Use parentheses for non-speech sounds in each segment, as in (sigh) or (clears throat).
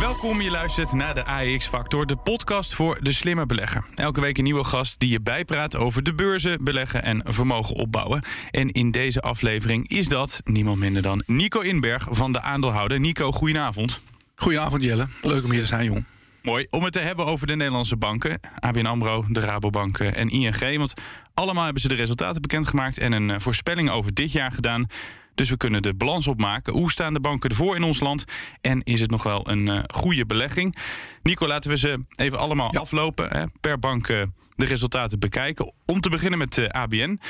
Welkom, je luistert naar de AEX Factor, de podcast voor de slimme belegger. Elke week een nieuwe gast die je bijpraat over de beurzen, beleggen en vermogen opbouwen. En in deze aflevering is dat niemand minder dan Nico Inberg van de aandeelhouder. Nico, goedenavond. Goedenavond Jelle, leuk om hier te zijn jong. Mooi, om het te hebben over de Nederlandse banken, ABN AMRO, de Rabobank en ING. Want allemaal hebben ze de resultaten bekendgemaakt en een eh, voorspelling over dit jaar gedaan. Dus we kunnen de balans opmaken. Hoe staan de banken ervoor in ons land? En is het nog wel een uh, goede belegging? Nico, laten we ze even allemaal aflopen. Hè? Per bank uh, de resultaten bekijken. Om te beginnen met uh, ABN.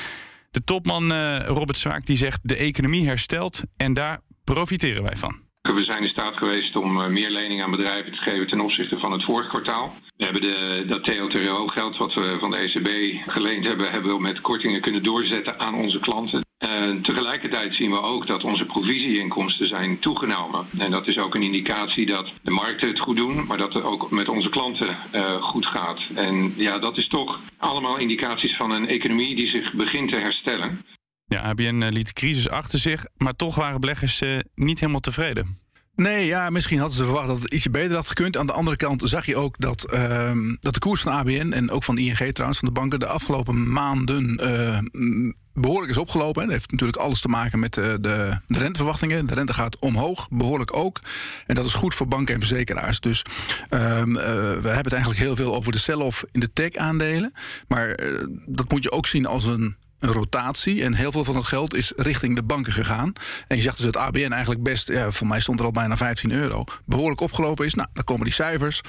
De topman Robert Zwaak die zegt de economie herstelt en daar profiteren wij van. We zijn in staat geweest om meer leningen aan bedrijven te geven ten opzichte van het vorige kwartaal. We hebben de, dat TLTRO-geld wat we van de ECB geleend hebben, hebben we met kortingen kunnen doorzetten aan onze klanten. Uh, tegelijkertijd zien we ook dat onze provisieinkomsten zijn toegenomen. En dat is ook een indicatie dat de markten het goed doen, maar dat het ook met onze klanten uh, goed gaat. En ja, dat is toch allemaal indicaties van een economie die zich begint te herstellen. Ja, ABN liet de crisis achter zich, maar toch waren beleggers niet helemaal tevreden. Nee, ja, misschien hadden ze verwacht dat het ietsje beter had gekund. Aan de andere kant zag je ook dat, uh, dat de koers van ABN en ook van ING trouwens, van de banken, de afgelopen maanden uh, behoorlijk is opgelopen. Dat heeft natuurlijk alles te maken met de, de, de, renteverwachtingen. De rente gaat omhoog, behoorlijk ook. En dat is goed voor banken en verzekeraars. Dus uh, we hebben het eigenlijk heel veel over de sell-off in de tech-aandelen. Maar dat moet je ook zien als een een rotatie. En heel veel van het geld is richting de banken gegaan. En je zegt dus dat ABN eigenlijk best, ja, voor mij stond er al bijna 15 euro, behoorlijk opgelopen is. Nou, dan komen die cijfers.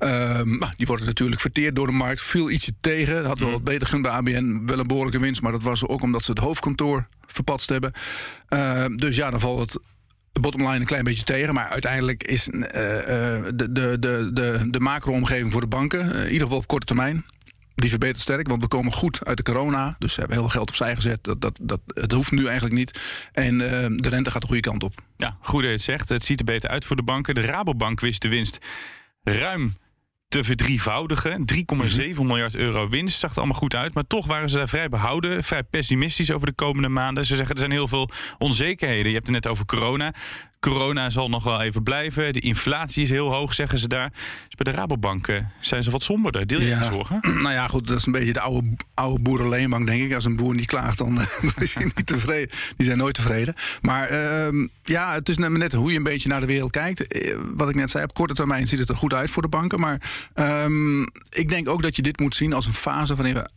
Um, die worden natuurlijk verteerd door de markt. Viel ietsje tegen. Dat had wel wat beter gekund bij ABN. Wel een behoorlijke winst, maar dat was ook omdat ze het hoofdkantoor verpatst hebben. Uh, dus ja, dan valt het de bottomline een klein beetje tegen. Maar uiteindelijk is uh, uh, de, de, de, de, de macro-omgeving voor de banken, in ieder geval op korte termijn, die verbetert sterk, want we komen goed uit de corona. Dus ze hebben heel veel geld opzij gezet. Dat, dat, dat, het hoeft nu eigenlijk niet. En uh, de rente gaat de goede kant op. Ja, goed dat je het zegt. Het ziet er beter uit voor de banken. De Rabobank wist de winst ruim te verdrievoudigen. 3,7 mm miljard euro winst. Zag er allemaal goed uit. Maar toch waren ze daar vrij behouden. Vrij pessimistisch over de komende maanden. Ze zeggen er zijn heel veel onzekerheden. Je hebt het net over corona. Corona zal nog wel even blijven. De inflatie is heel hoog, zeggen ze daar. Dus bij de Rabobank uh, zijn ze wat somberder. Deel je ja. zorgen? (clears throat) Nou ja, goed, dat is een beetje de oude, oude boerenleenbank, denk ik. Als een boer niet klaagt, dan (laughs) is hij niet tevreden. Die zijn nooit tevreden. Maar uh, ja, het is net hoe je een beetje naar de wereld kijkt. Wat ik net zei, op korte termijn ziet het er goed uit voor de banken. Maar um, ik denk ook dat je dit moet zien als een fase waarin we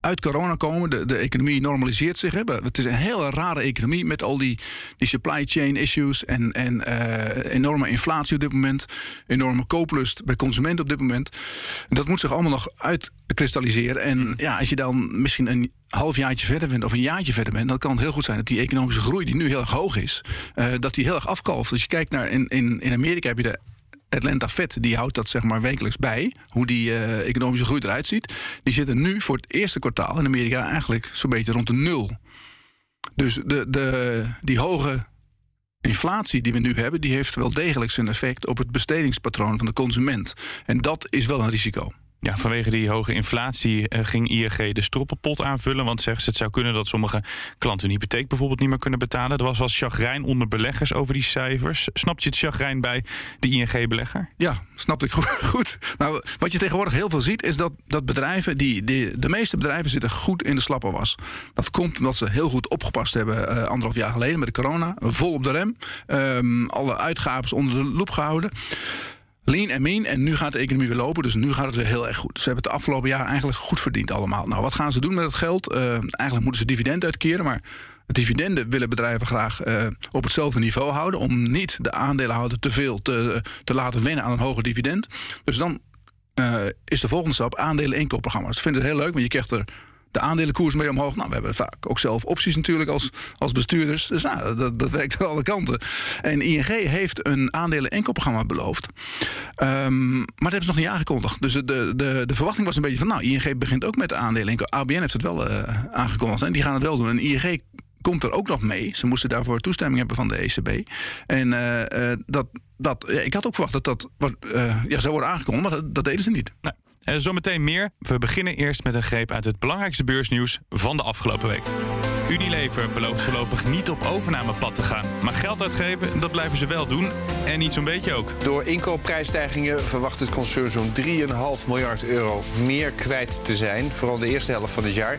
uit corona komen. De, de economie normaliseert zich. Hè. Het is een hele rare economie met al die, die supply chain issues en, en uh, enorme inflatie op dit moment. Enorme kooplust bij consumenten op dit moment. En dat moet zich allemaal nog uitkristalliseren. En ja, als je dan misschien een halfjaartje verder bent of een jaartje verder bent, dan kan het heel goed zijn dat die economische groei, die nu heel erg hoog is, uh, dat die heel erg afkalft. Als je kijkt naar in, in, in Amerika heb je de Atlanta Fed die houdt dat zeg maar wekelijks bij, hoe die uh, economische groei eruit ziet. Die zitten nu voor het eerste kwartaal in Amerika eigenlijk zo'n beetje rond de nul. Dus de, de, die hoge inflatie die we nu hebben, die heeft wel degelijk zijn effect op het bestedingspatroon van de consument. En dat is wel een risico. Ja, vanwege die hoge inflatie uh, ging ING de stroppenpot aanvullen. Want zeggen ze, het zou kunnen dat sommige klanten hun hypotheek bijvoorbeeld niet meer kunnen betalen. Er was wel chagrijn onder beleggers over die cijfers. Snap je het chagrijn bij de ING-belegger? Ja, snap ik (laughs) goed. Nou, wat je tegenwoordig heel veel ziet, is dat, dat bedrijven, die, de meeste bedrijven zitten goed in de slappe was. Dat komt omdat ze heel goed opgepast hebben uh, anderhalf jaar geleden met de corona. Vol op de rem. Um, alle uitgaven onder de loep gehouden lean en mean. En nu gaat de economie weer lopen, dus nu gaat het weer heel erg goed. Ze hebben het afgelopen jaar eigenlijk goed verdiend allemaal. Nou, wat gaan ze doen met het geld? Uh, eigenlijk moeten ze dividend uitkeren, maar dividenden willen bedrijven graag uh, op hetzelfde niveau houden... om niet de aandeelhouder te veel te, te laten winnen aan een hoger dividend. Dus dan uh, is de volgende stap aandelen inkoopprogramma's. Dat vinden ze heel leuk, want je krijgt er de aandelenkoers mee omhoog. Nou, we hebben vaak ook zelf opties natuurlijk als, als bestuurders. Dus nou, dat, werkt aan alle kanten. En ING heeft een aandelen-enkelprogramma beloofd. Um, maar dat hebben ze nog niet aangekondigd. Dus de, de, de verwachting was een beetje van... nou, ING begint ook met de aandelen. ABN heeft het wel uh, aangekondigd en die gaan het wel doen. En ING komt er ook nog mee. Ze moesten daarvoor toestemming hebben van de ECB. En uh, uh, dat, dat, ik had ook verwacht dat dat uh, ja, zou worden aangekondigd, maar dat, dat deden ze niet. Nee. En zometeen meer. We beginnen eerst met een greep uit het belangrijkste beursnieuws van de afgelopen week. Unilever belooft voorlopig niet op overnamepad te gaan. Maar geld uitgeven, dat blijven ze wel doen. En niet zo'n beetje ook. Door inkoopprijsstijgingen verwacht het concern zo'n 3,5 miljard euro meer kwijt te zijn. Vooral de eerste helft van het jaar.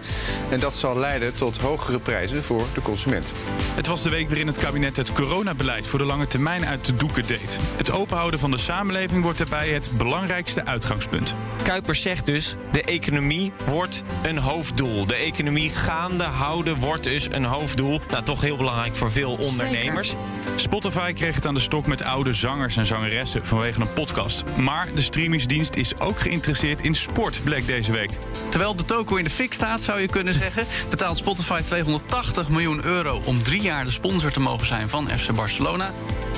En dat zal leiden tot hogere prijzen voor de consument. Het was de week waarin het kabinet het coronabeleid voor de lange termijn uit de doeken deed. Het openhouden van de samenleving wordt daarbij het belangrijkste uitgangspunt. Kuipers zegt dus: de economie wordt een hoofddoel. De economie gaande houden wordt dus een hoofddoel. Nou, toch heel belangrijk voor veel ondernemers. Zeker. Spotify kreeg het aan de stok met oude zangers en zangeressen vanwege een podcast. Maar de streamingsdienst is ook geïnteresseerd in sport, bleek deze week. Terwijl de toko in de fik staat, zou je kunnen zeggen, betaalt Spotify 280 miljoen euro om drie jaar de sponsor te mogen zijn van FC Barcelona.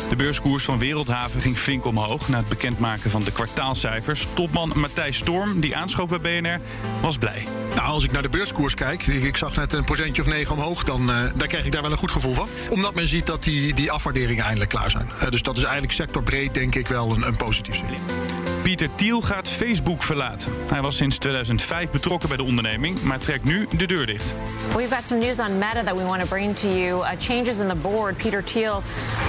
De beurskoers van Wereldhaven ging flink omhoog na het bekendmaken van de kwartaalcijfers. Topman Matthijs Storm, die aanschoof bij BNR, was blij. Nou, als ik naar de beurskoers kijk, ik zag net een procentje of omhoog, dan, uh, dan krijg ik daar wel een goed gevoel van. Omdat men ziet dat die, die afwaarderingen eindelijk klaar zijn. Uh, dus dat is eigenlijk sectorbreed, denk ik, wel een, een positief signaal. Pieter Thiel gaat Facebook verlaten. Hij was sinds 2005 betrokken bij de onderneming, maar trekt nu de deur dicht. We've got some news on Meta that we want to bring to you. Uh, changes in the board. Peter Thiel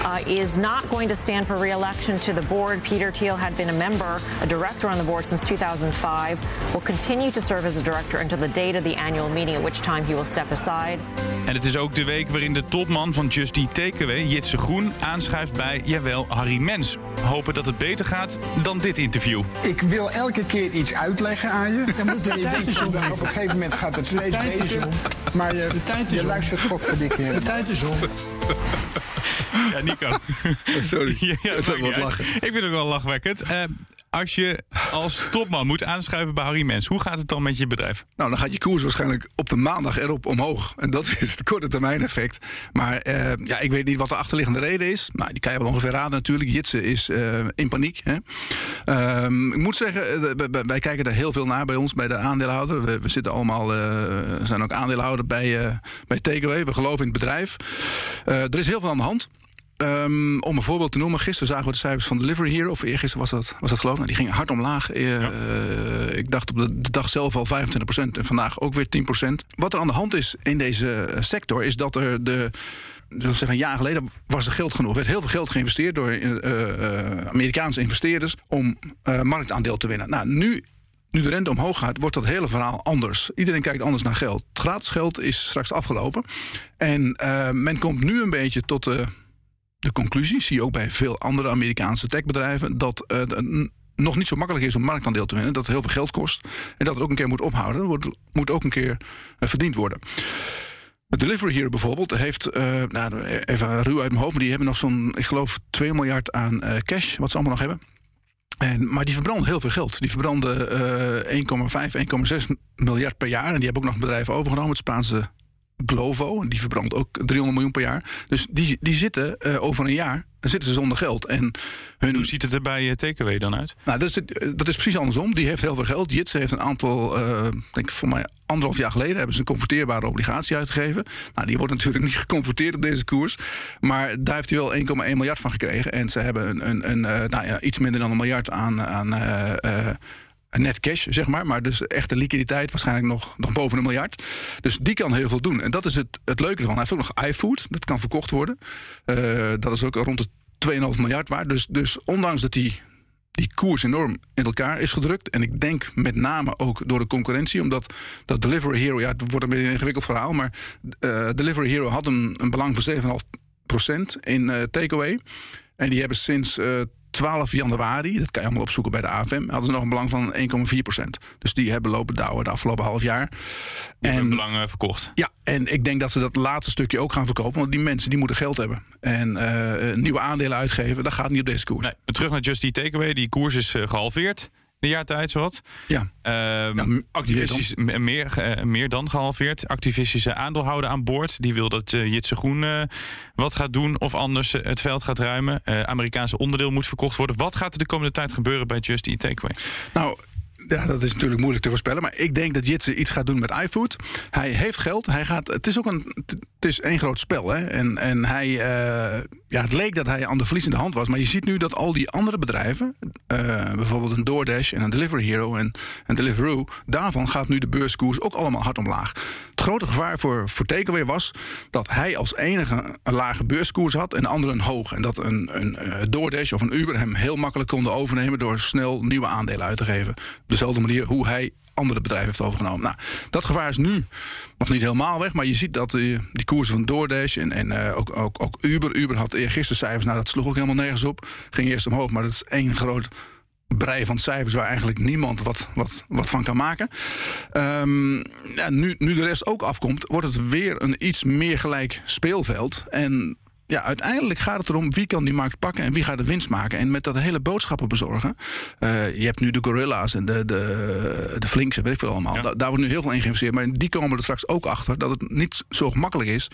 uh, is not going to stand for re-election to the board. Peter Thiel had been a member, a director on the board since 2005. Will continue to serve as a director until the date of the annual meeting, at which time he will step aside. En het is ook de week waarin de topman van Just Eat Takeaway, Jitse Groen, aanschuift bij, jawel, Harry Mens. Hopen dat het beter gaat dan dit interview. Ik wil elke keer iets uitleggen aan je. Dan moet er je denken, op een gegeven moment gaat het steeds beter. Maar je, de tijd is je luistert dik De tijd is om. Ja, Nico. (laughs) Sorry, (laughs) ja, ja, dat wat lachen. Ik vind het ook wel lachwekkend. Uh, als je als topman moet aanschuiven bij Harry Mens, hoe gaat het dan met je bedrijf? Nou, dan gaat je koers waarschijnlijk op de maandag erop omhoog. En dat is het korte termijn effect. Maar uh, ja, ik weet niet wat de achterliggende reden is. Nou, die kan je wel ongeveer raden natuurlijk. Jitse is uh, in paniek. Hè. Um, ik moet zeggen, wij kijken er heel veel naar bij ons, bij de aandeelhouder. We, we zitten allemaal, zijn ook aandeelhouder bij, bij Takeaway. We geloven in het bedrijf. er is heel veel aan de hand. Um, om een voorbeeld te noemen, gisteren zagen we de cijfers van Delivery Hero, of eergisteren was dat, was dat geloof ik. Nou, die gingen hard omlaag. Uh, ja. uh, ik dacht op de, de, dag zelf al 25% en vandaag ook weer 10%. Wat er aan de hand is in deze sector, is dat er de. Dat zeggen, een jaar geleden was er geld genoeg. Er werd heel veel geld geïnvesteerd door uh, Amerikaanse investeerders om marktaandeel te winnen. Nou, nu nu de rente omhoog gaat, wordt dat hele verhaal anders. Iedereen kijkt anders naar geld. Gratis geld is straks afgelopen. En uh, men komt nu een beetje tot de, de conclusie, zie je ook bij veel andere Amerikaanse techbedrijven, dat het nog niet zo makkelijk is om marktaandeel te winnen. Dat het heel veel geld kost. En dat het ook een keer moet ophouden. Dat moet ook een keer uh, verdiend worden. Delivery Hero bijvoorbeeld heeft, uh, nou, even ruw uit mijn hoofd, maar die hebben nog zo'n, ik geloof, 2 miljard aan cash, wat ze allemaal nog hebben. En, maar die verbranden heel veel geld. Die verbranden uh, 1,5, 1,6 miljard per jaar. En die hebben ook nog bedrijven overgenomen. Het Spaanse Glovo, die verbrandt ook 300 miljoen per jaar. Dus die, die zitten uh, over een jaar zitten ze zonder geld. En hun... Hoe ziet het er bij TKW dan uit? Nou, dat, is, dat is precies andersom. Die heeft heel veel geld. Jitse heeft een aantal, uh, denk ik voor mij anderhalf jaar geleden... hebben ze een converteerbare obligatie uitgegeven. Nou, die wordt natuurlijk niet geconverteerd op deze koers. Maar daar heeft hij wel 1,1 miljard van gekregen. En ze hebben een, een, een uh, nou ja, iets minder dan een miljard aan... aan net cash, zeg maar. Maar dus echte liquiditeit waarschijnlijk nog, nog boven een miljard. Dus die kan heel veel doen. En dat is het, het leuke ervan. Hij heeft ook nog iFood. Dat kan verkocht worden. Uh, dat is ook rond de 2,5 miljard waard. Dus, dus ondanks dat die, die koers enorm in elkaar is gedrukt. En ik denk met name ook door de concurrentie. Omdat dat Delivery Hero, ja, het wordt een beetje een ingewikkeld verhaal. Maar uh, Delivery Hero had een, een belang van 7,5% in uh, takeaway. En die hebben sinds 12 januari, dat kan je allemaal opzoeken bij de AFM, hadden ze nog een belang van 1,4 procent. Dus die hebben lopen douwen de afgelopen half jaar. Die en belang verkocht. Ja, en ik denk dat ze dat laatste stukje ook gaan verkopen, want die mensen die moeten geld hebben. En uh, nieuwe aandelen uitgeven, dat gaat niet op deze koers. Nee, terug naar Just Eat Takeaway, die koers is uh, gehalveerd. De jaar tijd, zowat. Ja. Ehm, activistisch, m- meer, eh, meer dan gehalveerd. Activistische aandeelhouder aan boord. Die wil dat eh, Jitse Groen eh, wat gaat doen of anders het veld gaat ruimen. Amerikaanse onderdeel moet verkocht worden. Wat gaat er de komende tijd gebeuren bij Just Eat Takeaway? Nou, ja, dat is natuurlijk moeilijk te voorspellen. Maar ik denk dat Jitse iets gaat doen met iFood. Hij heeft geld. Hij gaat, het is ook een, het is één groot spel. Hè? En, en hij, eh, ja, het leek dat hij aan de verliezende hand was. Maar je ziet nu dat al die andere bedrijven, eh, bijvoorbeeld een DoorDash en een Delivery Hero en een Deliveroo, daarvan gaat nu de beurskoers ook allemaal hard omlaag. Het grote gevaar voor, voor Takeaway was dat hij als enige een lage beurskoers had en de anderen een hoog. En dat een, een eh, DoorDash of een Uber hem heel makkelijk konden overnemen door snel nieuwe aandelen uit te geven. Dezelfde manier hoe hij andere bedrijven heeft overgenomen. Nou, dat gevaar is nu nog niet helemaal weg. Maar je ziet dat die, die koersen van DoorDash en, en eh, ook, ook, ook Uber. Uber had gisteren cijfers, nou dat sloeg ook helemaal nergens op. Ging eerst omhoog, maar dat is één groot brei van cijfers waar eigenlijk niemand wat, wat, wat van kan maken. Ehm, nu, nu de rest ook afkomt, wordt het weer een iets meer gelijk speelveld. En ja, uiteindelijk gaat het erom wie kan die markt pakken en wie gaat de winst maken. En met dat hele boodschappen bezorgen. eh, je hebt nu de Gorilla's en de, de, de weet ik veel allemaal. Da- daar wordt nu heel veel in geïnvesteerd. Maar die komen er straks ook achter dat het niet zo gemakkelijk is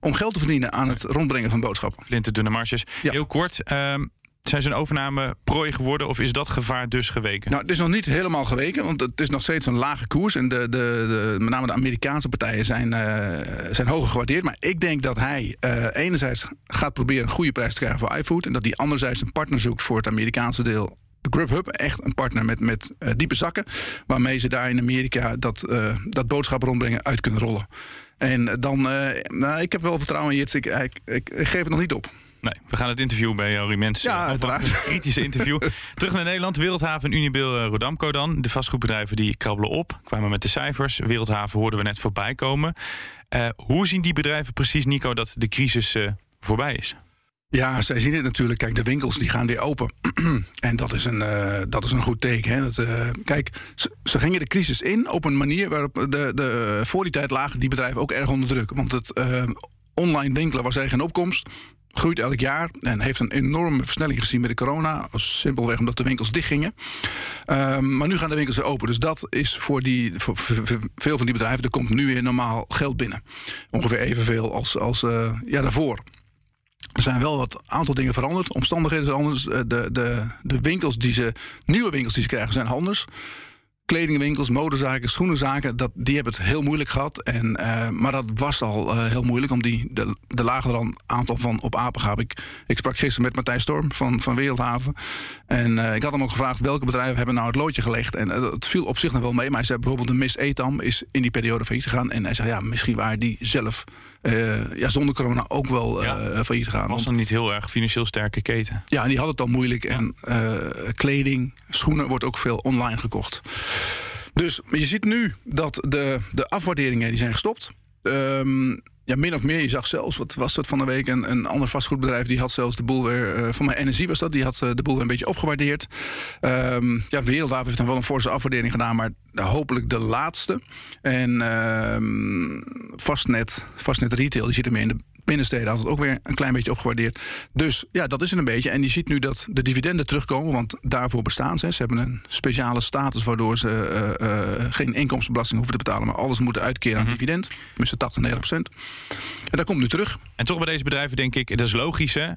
om geld te verdienen aan het rondbrengen van boodschappen. Flinten dunne marges. Heel kort, ehm, zijn een overname prooi geworden of is dat gevaar dus geweken? Nou, het is nog niet helemaal geweken, want het is nog steeds een lage koers. En de, de, de, met name de Amerikaanse partijen zijn, eh, zijn hoger gewaardeerd. Maar ik denk dat hij eh, enerzijds gaat proberen een goede prijs te krijgen voor iFood. En dat hij anderzijds een partner zoekt voor het Amerikaanse deel. Grubhub, echt een partner met, met eh, diepe zakken. Waarmee ze daar in Amerika dat, dat boodschap rondbrengen uit kunnen rollen. En dan, nou, ik heb wel vertrouwen in Jits. Ik, ik geef het nog niet op. Nee, we gaan het interview bij Jori Mens. Ja, uiteraard. Een kritische interview. (laughs) Terug naar Nederland. Wereldhaven en Unibail eh, Rodamco dan. De vastgoedbedrijven die krabbelen op. Kwamen met de cijfers. Wereldhaven hoorden we net voorbij komen. Eh, hoe zien die bedrijven precies, Nico, dat de crisis eh, voorbij is? Ja, zij zien het natuurlijk. Kijk, de winkels die gaan weer open. (clears throat) en dat is een, dat is een goed teken. Hè? Dat, kijk, ze, ze gingen de crisis in op een manier waarop de, de, voor die tijd lagen die bedrijven ook erg onder druk. Want het online winkelen was erg in opkomst. Groeit elk jaar en heeft een enorme versnelling gezien met de corona. Simpelweg omdat de winkels dichtgingen. Um, maar nu gaan de winkels weer open. Dus dat is voor, die, veel van die bedrijven. Er komt nu weer normaal geld binnen. Ongeveer evenveel als, als uh, ja, daarvoor. Er zijn wel wat aantal dingen veranderd. Omstandigheden zijn anders. Eh, De, de, de winkels die ze, nieuwe winkels die ze krijgen, zijn anders. Kledingwinkels, modezaken, schoenenzaken, dat, die hebben het heel moeilijk gehad. En, uh, maar dat was al uh, heel moeilijk, om die, de, de lager dan aantal van op Apengaap. Ik, ik sprak gisteren met Martijn Storm van, van Wereldhaven. En uh, ik had hem ook gevraagd welke bedrijven hebben nou het loodje gelegd. En het viel op zich nog wel mee. Maar hij zei bijvoorbeeld de Miss Etam is in die periode failliet gegaan. En hij zei ja, misschien waren die zelf uh, ja, zonder corona ook wel uh, ja, failliet gegaan. Was dan niet heel erg financieel sterke keten? Ja, en die had het al moeilijk. En uh, kleding, schoenen wordt ook veel online gekocht. Dus je ziet nu dat de, de afwaarderingen die zijn gestopt. Um, ja, min of meer. Je zag zelfs, wat was dat van de week, een, een ander vastgoedbedrijf... die had zelfs de boel weer, uh, van mijn energie was dat... die had uh, de boel weer een beetje opgewaardeerd. Um, ja, Wereldhaven heeft dan wel een forse afwaardering gedaan... maar hopelijk de laatste. En um, vastnet, vastnet retail, die zit er meer in de binnensteden had het ook weer een klein beetje opgewaardeerd. Dus ja, dat is het een beetje. En je ziet nu dat de dividenden terugkomen, want daarvoor bestaan ze. Ze hebben een speciale status waardoor ze uh, uh, geen inkomstenbelasting hoeven te betalen, maar alles moeten uitkeren aan mm -hmm. dividend. Tussen 80 en 90 procent. En dat komt nu terug. En toch bij deze bedrijven denk ik, dat is logisch hè.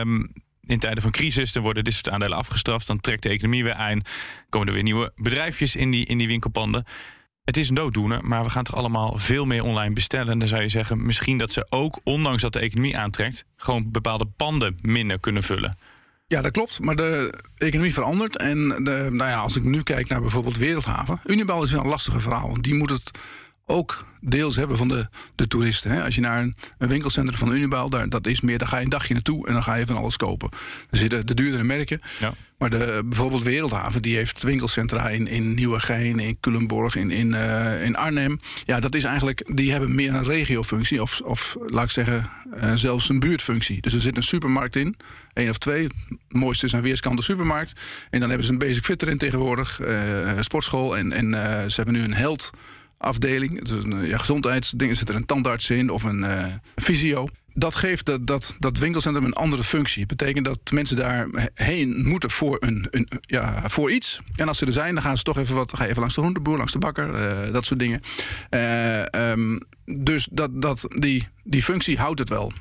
Um in tijden van crisis, dan worden dit soort aandelen afgestraft. Dan trekt de economie weer aan. Komen er weer nieuwe bedrijfjes in die, in die winkelpanden. Het is een dooddoener, maar we gaan toch allemaal veel meer online bestellen. En dan zou je zeggen, misschien dat ze ook, ondanks dat de economie aantrekt, gewoon bepaalde panden minder kunnen vullen. Ja, dat klopt. Maar de economie verandert. En de, nou ja, als ik nu kijk naar bijvoorbeeld Wereldhaven. Unibal is een lastige verhaal. Want die moet het ook deels hebben van de, de toeristen. Hè? Als je naar een, een winkelcentrum van Unibal, daar, dat is meer, daar ga je een dagje naartoe en dan ga je van alles kopen. Er zitten de duurdere merken. Ja. Maar de, bijvoorbeeld Wereldhaven, die heeft winkelcentra in, in Nieuwegein, in Culemborg, in, in, uh, in Arnhem. Ja, dat is eigenlijk, die hebben meer een regiofunctie, of, of laat ik zeggen, uh, zelfs een buurtfunctie. Dus er zit een supermarkt in, één of twee. Het mooiste is aan weerskant de supermarkt. En dan hebben ze een basic fit erin tegenwoordig, uh, sportschool. En, en ze hebben nu een held afdeling. Dus een ja, gezondheidsding. Zit er een tandarts in of een uh, fysio. dat geeft dat, dat, dat winkelcentrum een andere functie. Het betekent dat mensen daar heen moeten voor, een, een, ja, voor iets. En als ze er zijn, dan gaan ze toch even wat. Ga even langs de groenteboer, langs de bakker, eh, dat soort dingen. Eh, ehm, dus dat, dat, die, die functie houdt het wel.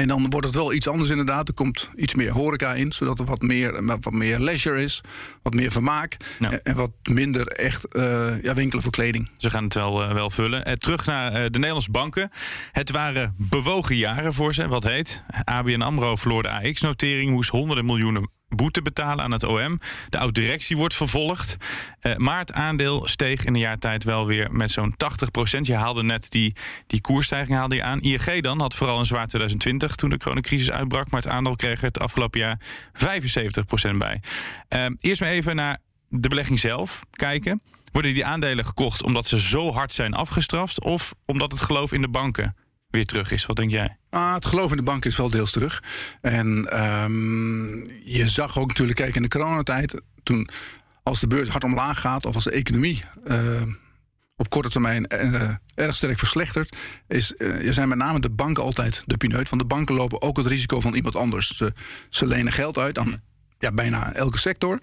En dan wordt het wel iets anders inderdaad. Er komt iets meer horeca in, zodat er wat meer, wat meer leisure is. Wat meer vermaak. En wat minder echt uh, ja, winkelen voor kleding. Ze gaan het wel, uh, wel vullen. Uh, terug naar de Nederlandse banken. Het waren bewogen jaren voor ze. Wat heet? ABN AMRO verloor de AX-notering. Moest honderden miljoenen boete betalen aan het OM. De oud-directie wordt vervolgd. Uh, maar het aandeel steeg in een jaar tijd wel weer met zo'n 80 procent. Je haalde net die, die koersstijging haalde je aan. ING dan had vooral een zwaar 2020 toen de coronacrisis uitbrak. Maar het aandeel kreeg er het afgelopen jaar 75 procent bij. Uh, eerst maar even naar de belegging zelf kijken. Worden die aandelen gekocht omdat ze zo hard zijn afgestraft... of omdat het geloof in de banken weer terug is. Wat denk jij? Ah, het geloof in de bank is wel deels terug. En um, je zag ook natuurlijk, kijk, in de coronatijd... toen als de beurs hard omlaag gaat of als de economie... Uh, op korte termijn uh, erg sterk verslechtert, is, uh, zijn met name de banken altijd de pineut. Want de banken lopen ook het risico van iemand anders. Ze, ze lenen geld uit aan ja, bijna elke sector.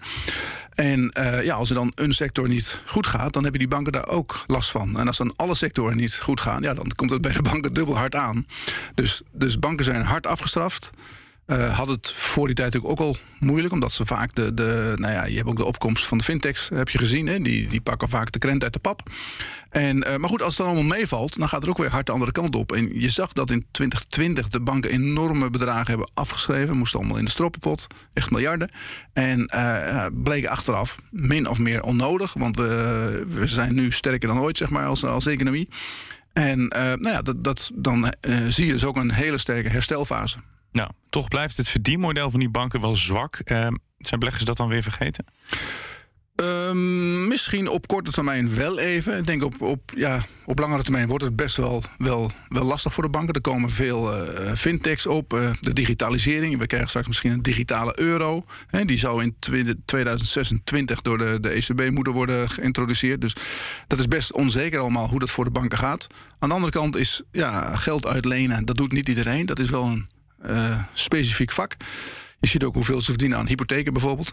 En uh, ja, als er dan een sector niet goed gaat, dan hebben die banken daar ook last van. En als dan alle sectoren niet goed gaan, ja, dan komt het bij de banken dubbel hard aan. Dus, dus banken zijn hard afgestraft. Uh, had het voor die tijd ook al moeilijk, omdat ze vaak de, de. Nou ja, je hebt ook de opkomst van de fintechs, heb je gezien. Hè? Die, die pakken vaak de krent uit de pap. En, uh, maar goed, als het dan allemaal meevalt, dan gaat het ook weer hard de andere kant op. En je zag dat in 2020 de banken enorme bedragen hebben afgeschreven. Moesten allemaal in de stroppenpot, echt miljarden. En uh, bleek achteraf min of meer onnodig, want we, we zijn nu sterker dan ooit, zeg maar, als, als economie. En nou ja, dat, dat, dan zie je dus ook een hele sterke herstelfase. Nou, toch blijft het verdienmodel van die banken wel zwak. Uh, zijn beleggers dat dan weer vergeten? Um, misschien op korte termijn wel even. Ik denk op, op, ja, op langere termijn wordt het best wel, wel, wel lastig voor de banken. Er komen veel uh, fintechs op. Uh, de digitalisering. We krijgen straks misschien een digitale euro. Hè, die zou in 2026 door de, de ECB moeten worden geïntroduceerd. Dus dat is best onzeker allemaal hoe dat voor de banken gaat. Aan de andere kant is ja, geld uitlenen. Dat doet niet iedereen. Dat is wel een uh, specifiek vak. Je ziet ook hoeveel ze verdienen aan hypotheken bijvoorbeeld.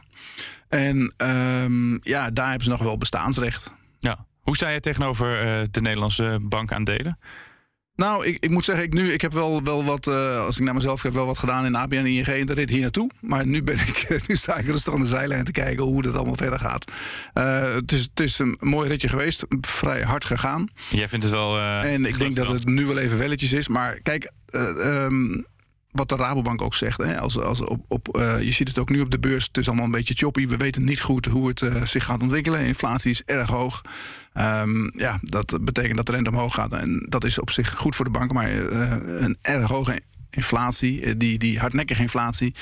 En um, ja, daar hebben ze nog wel bestaansrecht. Ja. Hoe sta je tegenover uh, de Nederlandse bankaandelen? Nou, ik, ik moet zeggen, ik, nu, ik heb wel, wel wat, uh, als ik naar mezelf heb, wel wat gedaan in ABN en ING en de rit hier naartoe. Maar nu, ben ik, (laughs) nu sta ik rustig aan de zijlijn te kijken hoe dat allemaal verder gaat. Uh, het, is, het is een mooi ritje geweest, vrij hard gegaan. Jij vindt het wel. Uh, en ik denk dat het nu wel even welletjes is. Maar kijk, um, wat de Rabobank ook zegt. Hè, als, als op, op, uh, je ziet het ook nu op de beurs. Het is allemaal een beetje choppy. We weten niet goed hoe het uh, zich gaat ontwikkelen. Inflatie is erg hoog. Um, ja, dat betekent dat de rente omhoog gaat. En dat is op zich goed voor de banken. Maar uh, een erg hoge inflatie, die, die hardnekkige inflatie,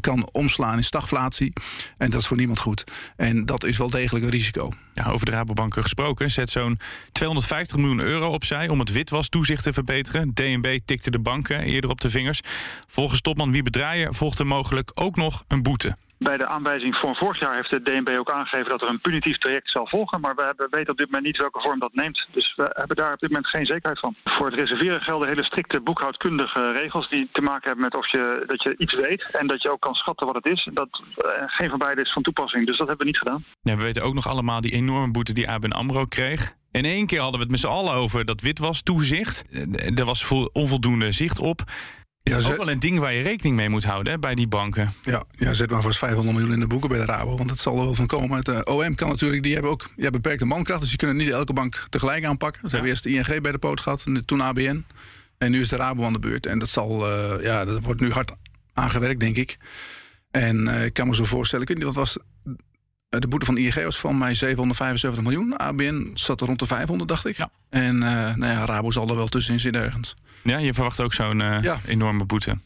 kan omslaan in stagflatie. En dat is voor niemand goed. En dat is wel degelijk een risico. Ja, over de Rabobanken gesproken. Zet zo'n 250 miljoen euro opzij om het witwastoezicht te verbeteren. DNB tikte de banken eerder op de vingers. Volgens topman Wiebe Draaien volgt er mogelijk ook nog een boete. Bij de aanwijzing voor vorig jaar heeft de DNB ook aangegeven dat er een punitief traject zal volgen. Maar we weten op dit moment niet welke vorm dat neemt. Dus we hebben daar op dit moment geen zekerheid van. Voor het reserveren gelden hele strikte boekhoudkundige regels die te maken hebben met of je, dat je iets weet en dat je ook kan schatten wat het is. Dat, uh, geen van beide is van toepassing. Dus dat hebben we niet gedaan. Ja, we weten ook nog allemaal die enorme boete die ABN AMRO kreeg. In één keer hadden we het met z'n allen over dat witwas toezicht. Er was onvoldoende zicht op. Is ja, ook wel een ding waar je rekening mee moet houden hè, bij die banken. Ja, ja, zet maar voor 500 miljoen in de boeken bij de Rabo. Want dat zal er wel van komen. Het uh, OM kan natuurlijk, die hebben ook ja, beperkte mankracht. Dus die kunnen niet elke bank tegelijk aanpakken. Ze ja. hebben eerst de ING bij de poot gehad, toen ABN. En nu is de Rabo aan de beurt. En dat, zal, uh, ja, dat wordt nu hard aangewerkt, denk ik. En uh, ik kan me zo voorstellen, ik weet niet, wat was de boete van de ING was van mij 775 miljoen. ABN zat er rond de 500, dacht ik. Ja. En nou ja, Rabo zal er wel tussenin zitten ergens. Ja, je verwacht ook zo'n uh, ja. enorme boete.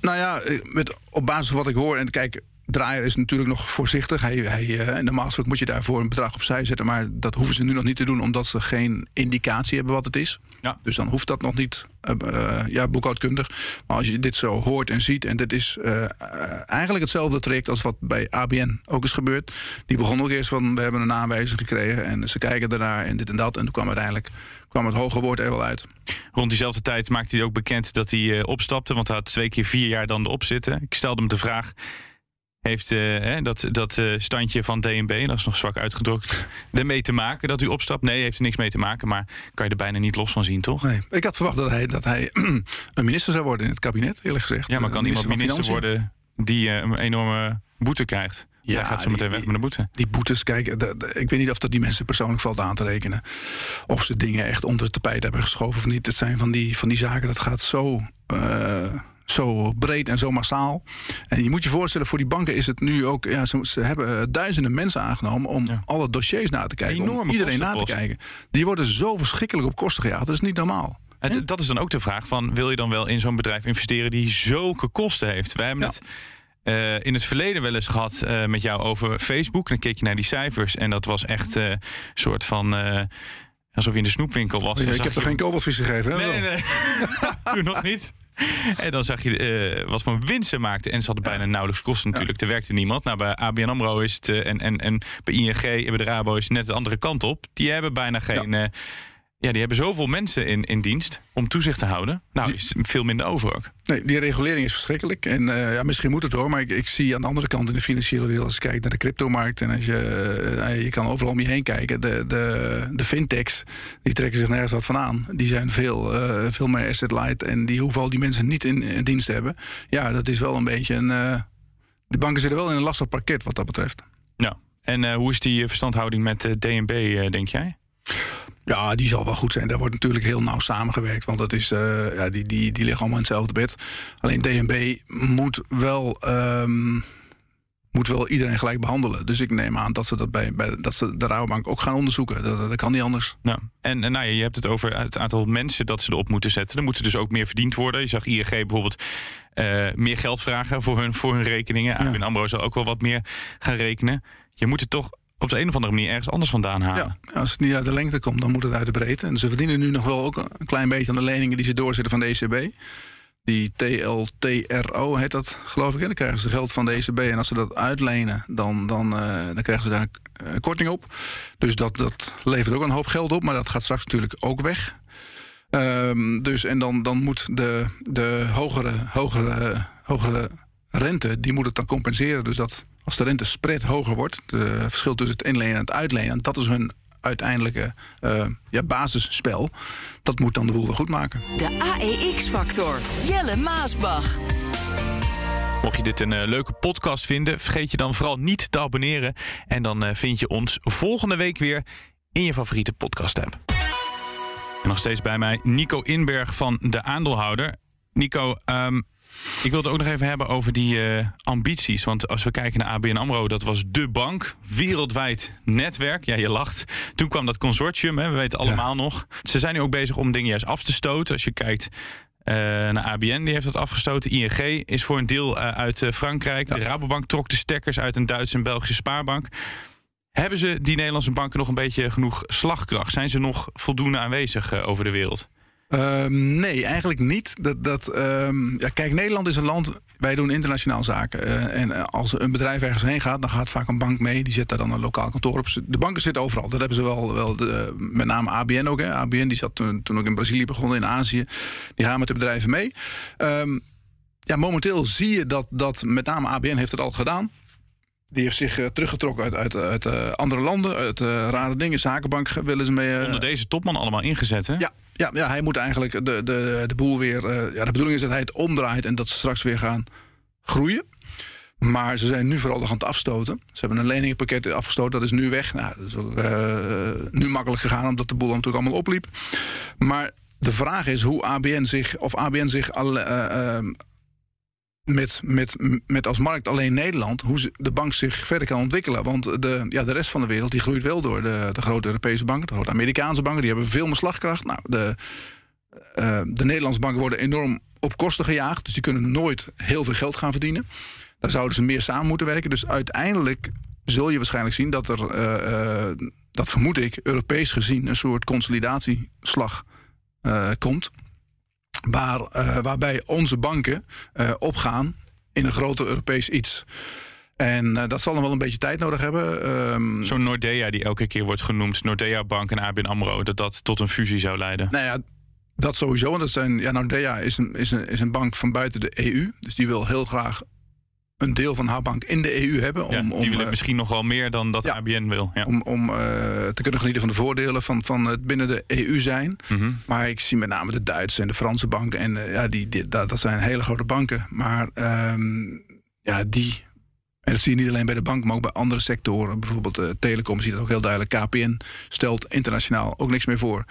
Nou ja, met, op basis van wat ik hoor... en kijk, Draaier is natuurlijk nog voorzichtig. Hij, hij, eh, normaal gesproken moet je daarvoor een bedrag opzij zetten. Maar dat hoeven ze nu nog niet te doen, omdat ze geen indicatie hebben wat het is. Ja. Dus dan hoeft dat nog niet eh, eh, ja, boekhoudkundig. Maar als je dit zo hoort en ziet, en dit is eigenlijk hetzelfde traject als wat bij ABN ook is gebeurd. Die begon ook eerst van: we hebben een aanwijzing gekregen en ze kijken ernaar en dit en dat. En toen kwam uiteindelijk kwam het hoge woord er wel uit. Rond diezelfde tijd maakte hij ook bekend dat hij opstapte. Want hij had twee keer vier jaar dan erop zitten. Ik stelde hem de vraag. Heeft eh, hè, dat, dat eh, standje van DNB, dat is nog zwak uitgedrukt, (laughs) ermee te maken dat u opstapt? Nee, heeft er niks mee te maken, maar kan je er bijna niet los van zien, toch? Nee, ik had verwacht dat hij, dat hij (clears throat) een minister zou worden in het kabinet, eerlijk gezegd. Ja, maar kan iemand minister worden die eh, een enorme boete krijgt? Ja, hij gaat zo meteen weg met een boete. Die boetes, kijk, de- de- ik weet niet of dat die mensen persoonlijk valt aan te rekenen. Of ze dingen echt onder het tapijt hebben geschoven of niet. Het zijn van die, van die zaken, dat gaat zo, zo breed en zo massaal. En je moet je voorstellen, voor die banken is het nu ook... Ja, ze, ze hebben eh, duizenden mensen aangenomen om alle dossiers na te kijken. Om iedereen na te kijken. Die worden zo verschrikkelijk op kosten gejaagd. Dat is niet normaal. Het- dat is dan ook de vraag van, wil je dan wel in zo'n bedrijf investeren die zulke kosten heeft? Wij hebben het eh, in het verleden wel eens gehad eh, met jou over Facebook. Dan keek je naar die cijfers en dat was echt een soort van... alsof je in de snoepwinkel was. Ja, Dan ik heb er geen koboltvis gegeven. Hè? Nee, nee, nee. (laughs) Toen nog niet. (laughs) En dan zag je eh, wat voor winst ze maakten. En ze hadden bijna nauwelijks kosten natuurlijk. Er werkte niemand. Nou, bij ABN AMRO is het... eh, en, en, en bij ING en bij de Rabo is het net de andere kant op. Die hebben bijna geen... Ja, die hebben zoveel mensen in, in dienst om toezicht te houden. Nou, is veel minder over ook. Nee, die regulering is verschrikkelijk. En eh, ja, misschien moet het hoor, maar ik, ik zie aan de andere kant in de financiële wereld, als je kijkt naar de cryptomarkt en als je, eh, je kan overal om je heen kijken, de, de, de fintechs, die trekken zich nergens wat van aan. Die zijn veel, eh, veel meer asset light en die hoeven al die mensen niet in, in dienst te hebben. Ja, dat is wel een beetje een. eh, de banken zitten wel in een lastig parket wat dat betreft. Ja. En eh, hoe is die eh, verstandhouding met eh, DNB, eh, denk jij? Ja, die zal wel goed zijn. Daar wordt natuurlijk heel nauw samengewerkt. Want dat is, eh, ja, die, die, die liggen allemaal in hetzelfde bed. Alleen DNB moet wel, ehm, moet wel iedereen gelijk behandelen. Dus ik neem aan dat ze, dat bij, bij, dat ze de Rabobank ook gaan onderzoeken. Dat, dat kan niet anders. Ja. En, en nou, ja, je hebt het over het aantal mensen dat ze erop moeten zetten. Er moeten dus ook meer verdiend worden. Je zag ING bijvoorbeeld eh, meer geld vragen voor hun, voor hun rekeningen. ABN AMRO zal ook wel wat meer gaan rekenen. Je moet het toch op de een of andere manier ergens anders vandaan halen. Ja, als het niet uit de lengte komt, dan moet het uit de breedte. En ze verdienen nu nog wel ook een klein beetje aan de leningen die ze doorzetten van de ECB. Die TLTRO heet dat, geloof ik. Dan krijgen ze geld van de ECB. En als ze dat uitlenen, dan, dan, eh, dan krijgen ze daar een eh, korting op. Dus dat, dat levert ook een hoop geld op. Maar dat gaat straks natuurlijk ook weg. Ehm, dus en dan, dan moet de, de hogere, hogere, hogere rente, die moet het dan compenseren. Dus dat als de rente spread hoger wordt, het verschil tussen het inlenen en het uitlenen, dat is hun uiteindelijke eh, ja, basisspel. Dat moet dan de boel wel goed maken. De AEX-factor. Jelle Maasbach. Mocht je dit een eh, leuke podcast vinden, vergeet je dan vooral niet te abonneren. En dan eh, vind je ons volgende week weer in je favoriete podcast-app. En nog steeds bij mij Nico Inberg van De Aandeelhouder. Nico, ehm, ik wilde ook nog even hebben over die eh, ambities. Want als we kijken naar ABN AMRO, dat was de bank. Wereldwijd netwerk. Ja, je lacht. Toen kwam dat consortium, hè, we weten allemaal nog. Ze zijn nu ook bezig om dingen juist af te stoten. Als je kijkt eh, naar ABN, die heeft dat afgestoten. ING is voor een deel eh, uit Frankrijk. De Rabobank trok de stekkers uit een Duitse en Belgische spaarbank. Hebben ze, die Nederlandse banken, nog een beetje genoeg slagkracht? Zijn ze nog voldoende aanwezig over de wereld? Ehm, nee, eigenlijk niet. Dat, dat, ehm, ja, kijk, Nederland is een land. Wij doen internationaal zaken. Eh, en eh, als een bedrijf ergens heen gaat, dan gaat vaak een bank mee. Die zet daar dan een lokaal kantoor op. De banken zitten overal. Dat hebben ze wel. wel de, met name ABN ook. Hè. ABN die zat toen, ook in Brazilië begonnen, in Azië. Die gaan met de bedrijven mee. Ehm, ja, momenteel zie je dat, dat met name ABN heeft het al gedaan. Die heeft zich eh, teruggetrokken uit, uit, uit eh, andere landen. Uit eh, rare dingen. Zakenbank willen ze mee. Onder deze topman allemaal ingezet, hè? ja, ja, ja, hij moet eigenlijk de, de, de boel weer. ja, de bedoeling is dat hij het omdraait en dat ze straks weer gaan groeien. Maar ze zijn nu vooral nog aan het afstoten. Ze hebben een leningenpakket afgestoten, dat is nu weg. Nou, dat is ook, nu makkelijk gegaan, omdat de boel natuurlijk allemaal opliep. Maar de vraag is hoe ABN zich, of ABN zich al, eh, met, met, met als markt alleen Nederland, hoe de bank zich verder kan ontwikkelen. Want de, ja, de rest van de wereld die groeit wel door. De, de grote Europese banken, de grote Amerikaanse banken, die hebben veel meer slagkracht. Nou, de, eh, de Nederlandse banken worden enorm op kosten gejaagd. Dus die kunnen nooit heel veel geld gaan verdienen. Daar zouden ze meer samen moeten werken. Dus uiteindelijk zul je waarschijnlijk zien dat er, eh, eh, dat vermoed ik, Europees gezien een soort consolidatieslag komt. Waar, eh, waarbij onze banken eh, opgaan in een groter Europees iets. En eh, dat zal dan wel een beetje tijd nodig hebben. Ehm, Zo'n Nordea die elke keer wordt genoemd, Nordea Bank en ABN AMRO, dat dat tot een fusie zou leiden. Nou ja, dat sowieso. Want dat zijn, ja, Nordea is een, is, een, is een bank van buiten de EU. Dus die wil heel graag een deel van haar bank in de EU hebben. Om, Ja, om, die willen eh, misschien nog wel meer dan dat ABN wil. Ja. om, om eh, te kunnen genieten van de voordelen van, van het binnen de EU zijn. Mhm. Maar ik zie met name de Duitse en de Franse banken. En eh, ja, die, die, dat, dat zijn hele grote banken. Maar ehm, ja, die. En dat zie je niet alleen bij de bank, maar ook bij andere sectoren. Bijvoorbeeld uh, telecom zie je dat ook heel duidelijk. KPN stelt internationaal ook niks meer voor.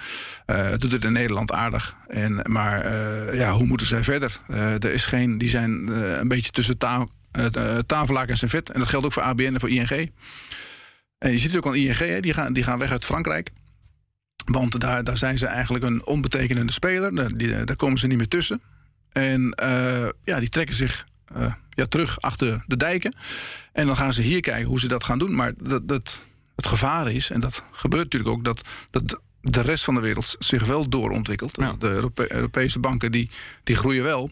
Doet het in Nederland aardig. En, maar ja, hoe moeten zij verder? Er is geen, die zijn een beetje tussen tafellaken en servet. En dat geldt ook voor ABN en voor ING. En je ziet het ook aan ING, hè, die, gaan, die gaan weg uit Frankrijk. Want daar, daar zijn ze eigenlijk een onbetekenende speler. Daar, die, daar komen ze niet meer tussen. En uh, ja, die trekken zich ja, terug achter de dijken. En dan gaan ze hier kijken hoe ze dat gaan doen. Maar dat, dat, het gevaar is, en dat gebeurt natuurlijk ook, dat, dat de rest van de wereld zich wel doorontwikkelt. Ja. De Europe Europese banken die, die groeien wel.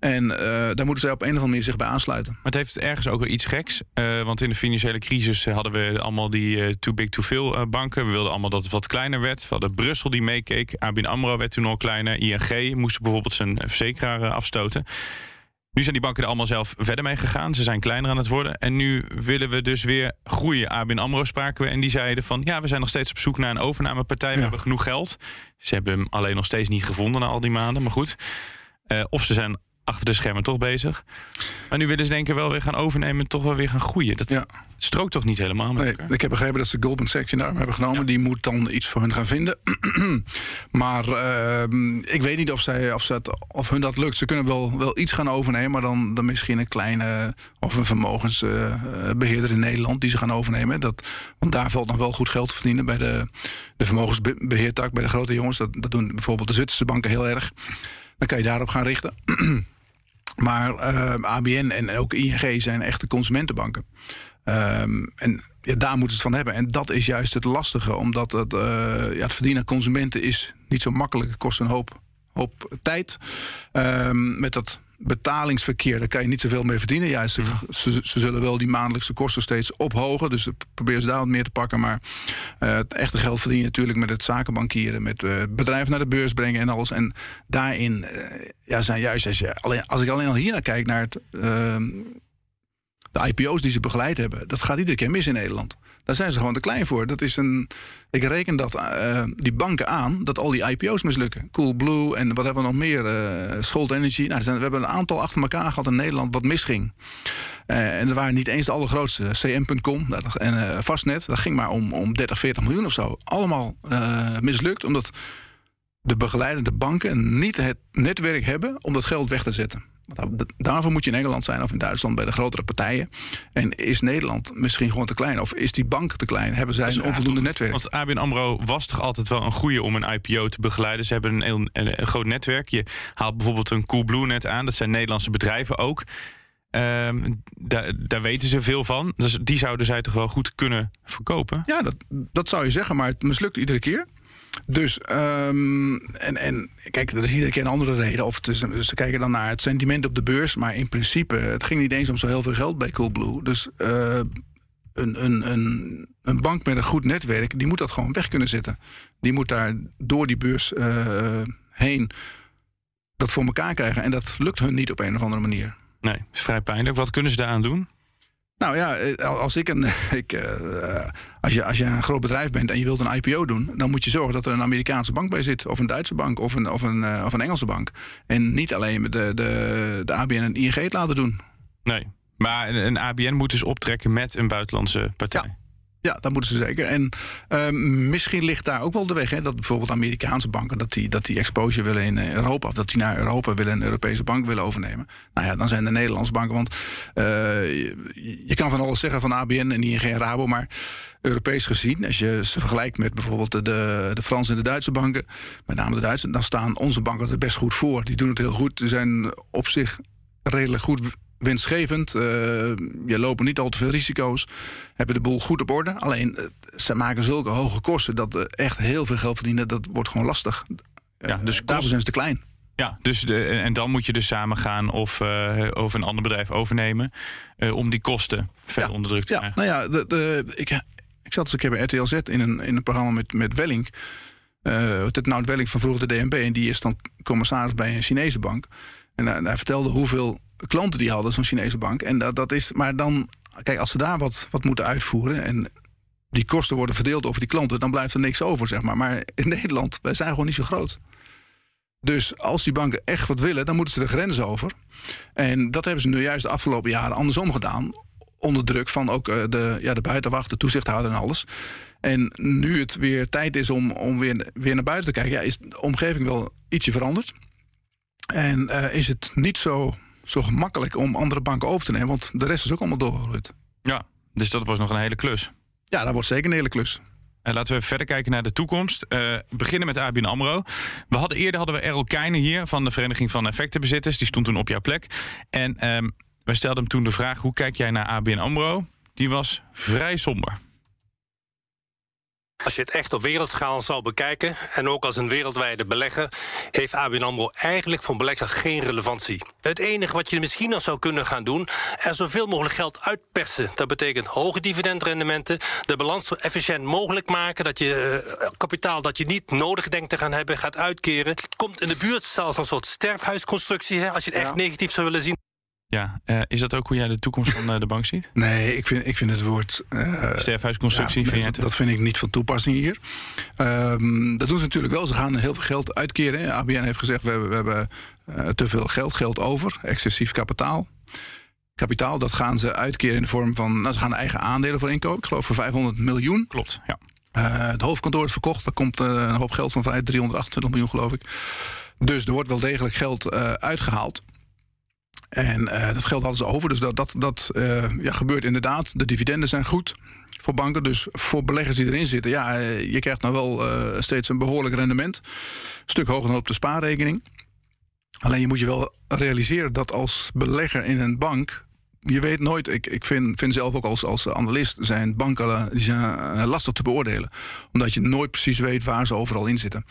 En uh, daar moeten zij op een of andere manier zich bij aansluiten. Maar het heeft ergens ook wel iets geks. Uh, want in de financiële crisis hadden we allemaal die uh, too big to fail banken. We wilden allemaal dat het wat kleiner werd. We hadden Brussel die meekeek. ABN AMRO werd toen al kleiner. ING moest bijvoorbeeld zijn verzekeraar afstoten. Nu zijn die banken er allemaal zelf verder mee gegaan. Ze zijn kleiner aan het worden. En nu willen we dus weer groeien. ABN AMRO spraken we. En die zeiden van... ja, we zijn nog steeds op zoek naar een overnamepartij. We ja. hebben genoeg geld. Ze hebben hem alleen nog steeds niet gevonden na al die maanden. Maar goed. Uh, of ze zijn achter de schermen toch bezig. Maar nu willen ze denken wel weer gaan overnemen... en toch wel weer gaan groeien. Dat ja. strookt toch niet helemaal met nee, elkaar? Ik heb begrepen dat ze Goldman Sachs in de arm hebben genomen. Ja. Die moet dan iets voor hun gaan vinden. (clears throat) maar uh, ik weet niet of, zij, of, of hun dat lukt. Ze kunnen wel, wel iets gaan overnemen... maar dan, dan misschien een kleine of een vermogensbeheerder in Nederland... die ze gaan overnemen. Dat, want daar valt nog wel goed geld te verdienen... bij de, de vermogensbeheertak, bij de grote jongens. Dat, dat doen bijvoorbeeld de Zwitserse banken heel erg. Dan kan je daarop gaan richten. (clears throat) Maar uh, ABN en ook ING zijn echte consumentenbanken. Um, en ja, daar moeten ze het van hebben. En dat is juist het lastige, omdat het, uh, ja, het verdienen aan consumenten is niet zo makkelijk. Het kost een hoop, hoop tijd. Um, met dat betalingsverkeer, daar kan je niet zoveel mee verdienen. Ja, ze, ze, zullen wel die maandelijkse kosten steeds ophogen. Dus proberen ze daar wat meer te pakken. Maar uh, het echte geld verdien je natuurlijk met het zakenbankieren. Met uh, bedrijven naar de beurs brengen en alles. En daarin uh, ja, zijn juist, als, je, alleen, als ik alleen al hier naar kijk, naar het, de IPO's die ze begeleid hebben. Dat gaat iedere keer mis in Nederland. Daar zijn ze gewoon te klein voor. Dat is een, ik reken dat uh, die banken aan dat al die IPO's mislukken. Coolblue en wat hebben we nog meer? Uh, Energy. Nou, we hebben een aantal achter elkaar gehad in Nederland wat misging. Uh, en er waren niet eens de allergrootste. CM.com en Fastnet. Dat ging maar om, om 30, 40 miljoen of zo. Allemaal mislukt omdat de begeleidende banken niet het netwerk hebben om dat geld weg te zetten. Daarvoor moet je in Engeland zijn of in Duitsland bij de grotere partijen. En is Nederland misschien gewoon te klein? Of is die bank te klein? Hebben zij een onvoldoende netwerk? Want ABN AMRO was toch altijd wel een goede om een IPO te begeleiden. Ze hebben een, een, groot netwerk. Je haalt bijvoorbeeld een Coolblue net aan. Dat zijn Nederlandse bedrijven ook. Um, daar, daar weten ze veel van. Dus die zouden zij toch wel goed kunnen verkopen? Ja, dat, dat zou je zeggen. Maar het mislukt iedere keer. Dus, um, en, en kijk, dat is iedere keer een andere reden. Of ze kijken dan naar het sentiment op de beurs. Maar in principe, het ging niet eens om zo heel veel geld bij Coolblue. Dus uh, een, een, een, een bank met een goed netwerk, die moet dat gewoon weg kunnen zetten. Die moet daar door die beurs uh, heen dat voor elkaar krijgen. En dat lukt hun niet op een of andere manier. Nee, is vrij pijnlijk. Wat kunnen ze daaraan doen? Nou ja, als ik een. (laughs) Ik, uh, als, je, als je een groot bedrijf bent en je wilt een IPO doen, dan moet je zorgen dat er een Amerikaanse bank bij zit, of een Duitse bank, of een, of een, uh, of een Engelse bank. En niet alleen de, de, de ABN en ING het laten doen. Nee, maar een ABN moet dus optrekken met een buitenlandse partij. Ja. Ja, dat moeten ze zeker. En uh, misschien ligt daar ook wel de weg. Hè, dat bijvoorbeeld Amerikaanse banken dat die, dat die exposure willen in Europa. Of dat die naar Europa willen een Europese bank willen overnemen. Nou ja, dan zijn de Nederlandse banken. Want je, je, kan van alles zeggen van ABN en ING en Rabo. Maar Europees gezien, als je ze vergelijkt met bijvoorbeeld de, de Franse en de Duitse banken. Met name de Duitse. Dan staan onze banken er best goed voor. Die doen het heel goed. Ze zijn op zich redelijk goed winstgevend. Uh, je lopen niet al te veel risico's. Hebben de boel goed op orde. Alleen, uh, ze maken zulke hoge kosten dat uh, echt heel veel geld verdienen. Dat wordt gewoon lastig. Ja, dus kosten zijn ze te klein. Ja, dus de, en dan moet je dus samen gaan of, of een ander bedrijf overnemen. om die kosten verder ja, onder druk te ja, krijgen. Nou ja, de, de, ik, ik zat eens een keer bij RTL Z in een, in een programma met, met Welling. Uh, het Nout Welling van vroeger de DNB. En die is dan commissaris bij een Chinese bank. En hij vertelde hoeveel klanten die hadden, zo'n Chinese bank. En dat, dat is, maar dan, kijk, als ze daar wat, wat moeten uitvoeren. en die kosten worden verdeeld over die klanten. dan blijft er niks over, zeg maar. Maar in (laughs) Nederland, wij zijn gewoon niet zo groot. Dus als die banken echt wat willen, dan moeten ze de grens over. En dat hebben ze nu juist de afgelopen jaren andersom gedaan. Onder druk van ook uh, de, ja, de buitenwacht, de toezichthouder en alles. En nu het weer tijd is om, om weer, weer naar buiten te kijken, ja, is de omgeving wel ietsje veranderd. En uh, is het niet zo, zo gemakkelijk om andere banken over te nemen, want de rest is ook allemaal doorgegroeid. Ja, dus dat was nog een hele klus. Ja, dat wordt zeker een hele klus. En laten we verder kijken naar de toekomst. Uh, beginnen met ABN AMRO. We hadden, eerder hadden we Errol Keijnen hier van de Vereniging van Effectenbezitters. Die stond toen op jouw plek. En um, wij stelden hem toen de vraag, hoe kijk jij naar ABN AMRO? Die was vrij somber. Als je het echt op wereldschaal zou bekijken, en ook als een wereldwijde belegger, heeft ABN AMRO eigenlijk voor een belegger geen relevantie. Het enige wat je misschien nog zou kunnen gaan doen, er zoveel mogelijk geld uitpersen. Dat betekent hoge dividendrendementen, de balans zo efficiënt mogelijk maken, dat je uh, kapitaal dat je niet nodig denkt te gaan hebben, gaat uitkeren. Het komt in de buurt zelfs een soort sterfhuisconstructie, hè, als je het echt ja. negatief zou willen zien. Ja, uh, is dat ook hoe jij de toekomst van uh, de bank ziet? Nee, ik vind, ik vind het woord... Uh, Sterfhuisconstructie, ja, vind dat, dat vind ik niet van toepassing hier. Um, dat doen ze natuurlijk wel. Ze gaan heel veel geld uitkeren. Hè. ABN heeft gezegd, we hebben, we hebben te veel geld, geld over. Excessief kapitaal. Kapitaal, dat gaan ze uitkeren in de vorm van... Nou, ze gaan eigen aandelen voor inkopen. Ik geloof voor 500 miljoen. Klopt, ja. het hoofdkantoor is verkocht. Daar komt een hoop geld van vrij. 328 miljoen, geloof ik. Dus er wordt wel degelijk geld uitgehaald. En uh, dat geld hadden ze over. Dus dat, dat, dat uh, ja, gebeurt inderdaad. De dividenden zijn goed voor banken. Dus voor beleggers die erin zitten, ja, uh, je krijgt nou wel steeds een behoorlijk rendement. Een stuk hoger dan op de spaarrekening. Alleen je moet je wel realiseren dat als belegger in een bank. Je weet nooit, ik, ik vind, vind zelf ook als, als analist zijn banken die zijn lastig te beoordelen. Omdat je nooit precies weet waar ze overal in zitten.